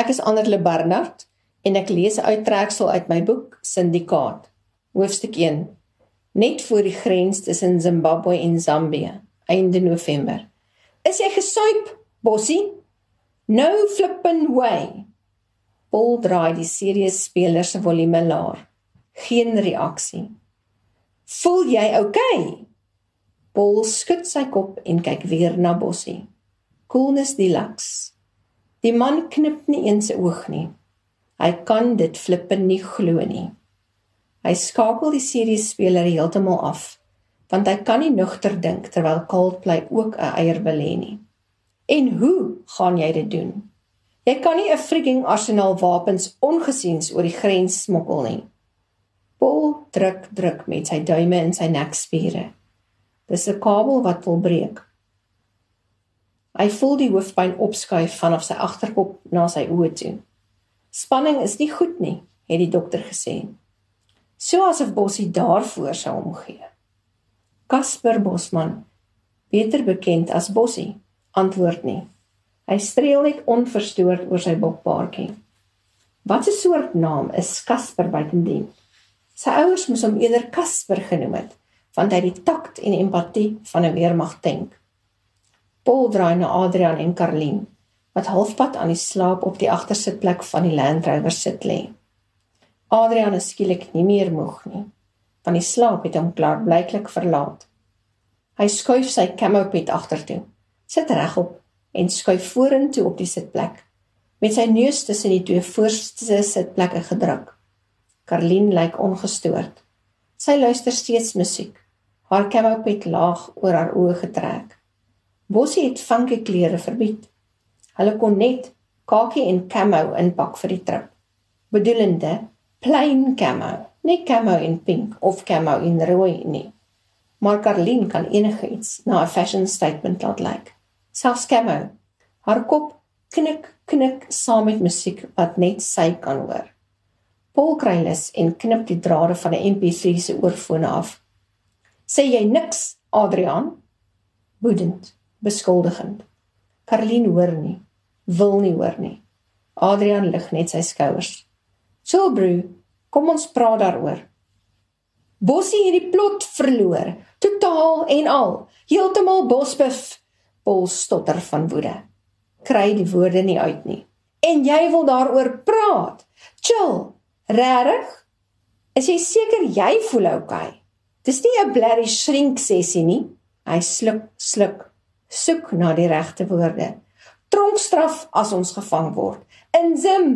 Ek is Anderle Barnard en ek lees 'n uittreksel uit my boek Syndikaat. Hoofstuk 1. Net voor die grens tussen Zimbabwe en Zambië, einde November. Is jy gesuip, Bossie? No flippin way. Paul draai die serieus speler se volume laer. Geen reaksie. Voel jy oukei? Okay? Paul skud sy kop en kyk weer na Bossie. Coolness deluxe. Die man knip nie eens 'n oog nie. Hy kan dit flippe nie glo nie. Hy skakel die series speler heeltemal af, want hy kan nie nugter dink terwyl Coldplay ook 'n eier wil hê nie. En hoe gaan jy dit doen? Jy kan nie 'n freaking arsenaal wapens ongesiens oor die grens smokkel nie. Paul druk druk met sy duime in sy nekspiere. Dis 'n kabel wat wil breek. Hy voel die hoofpyn opskuif vanaf sy agterkop na sy oë toe. Spanning is nie goed nie, het die dokter gesê. So asof Bossie daarvoor sou omgee. Casper Bosman, beter bekend as Bossie, antwoord nie. Hy streel net onverstoord oor sy bokpaartjie. Wat 'n soort naam is Casper buitendien? Sy ouers moes hom eerder Casper genoem het, want hy het die takt en empatie van 'n weermag tank. Paul draai na Adrian en Karlien wat halfpad aan die slaap op die agtersitplek van die Land Rover sit lê. Adrian is skielik nie meer moeg nie, want die slaap het hom klaar blyklik verlaat. Hy skuif sy camopet agtertoe, sit regop en skuif vorentoe op die sitplek met sy neus tussen die twee voorste sitplekke gedruk. Karlien lyk ongestoord. Sy luister steeds musiek, haar camopet laag oor haar oë getrek. Bossie het funky klere verbied. Hulle kon net kakie en camo inpak vir die trip. Bedoelende plain camo, nie camo in pink of camo in rooi nie. Maar Karlien kan enigiets na 'n fashion statement laat lyk. Selfs camo. Haar kop knik knik saam met musiek wat net sy kan hoor. Paul kry lus en knip die drade van 'n MP3 se oorfone af. Sê jy niks, Adrian? Woedend beskuldigend. Karlien hoor nie, wil nie hoor nie. Adrian lig net sy skouers. "Chilbrew, kom ons praat daaroor." Bossie het die plot verloor, totaal en al, heeltemal bosbif. Paul stotter van woede. Kry die woorde nie uit nie. En jy wil daaroor praat? Chill. Regtig? Is jy seker jy voel okay? Dis nie 'n blerry shrink sessie nie. Hy sluk, sluk soek na die regte woorde. Tronkstraf as ons gevang word. In Zim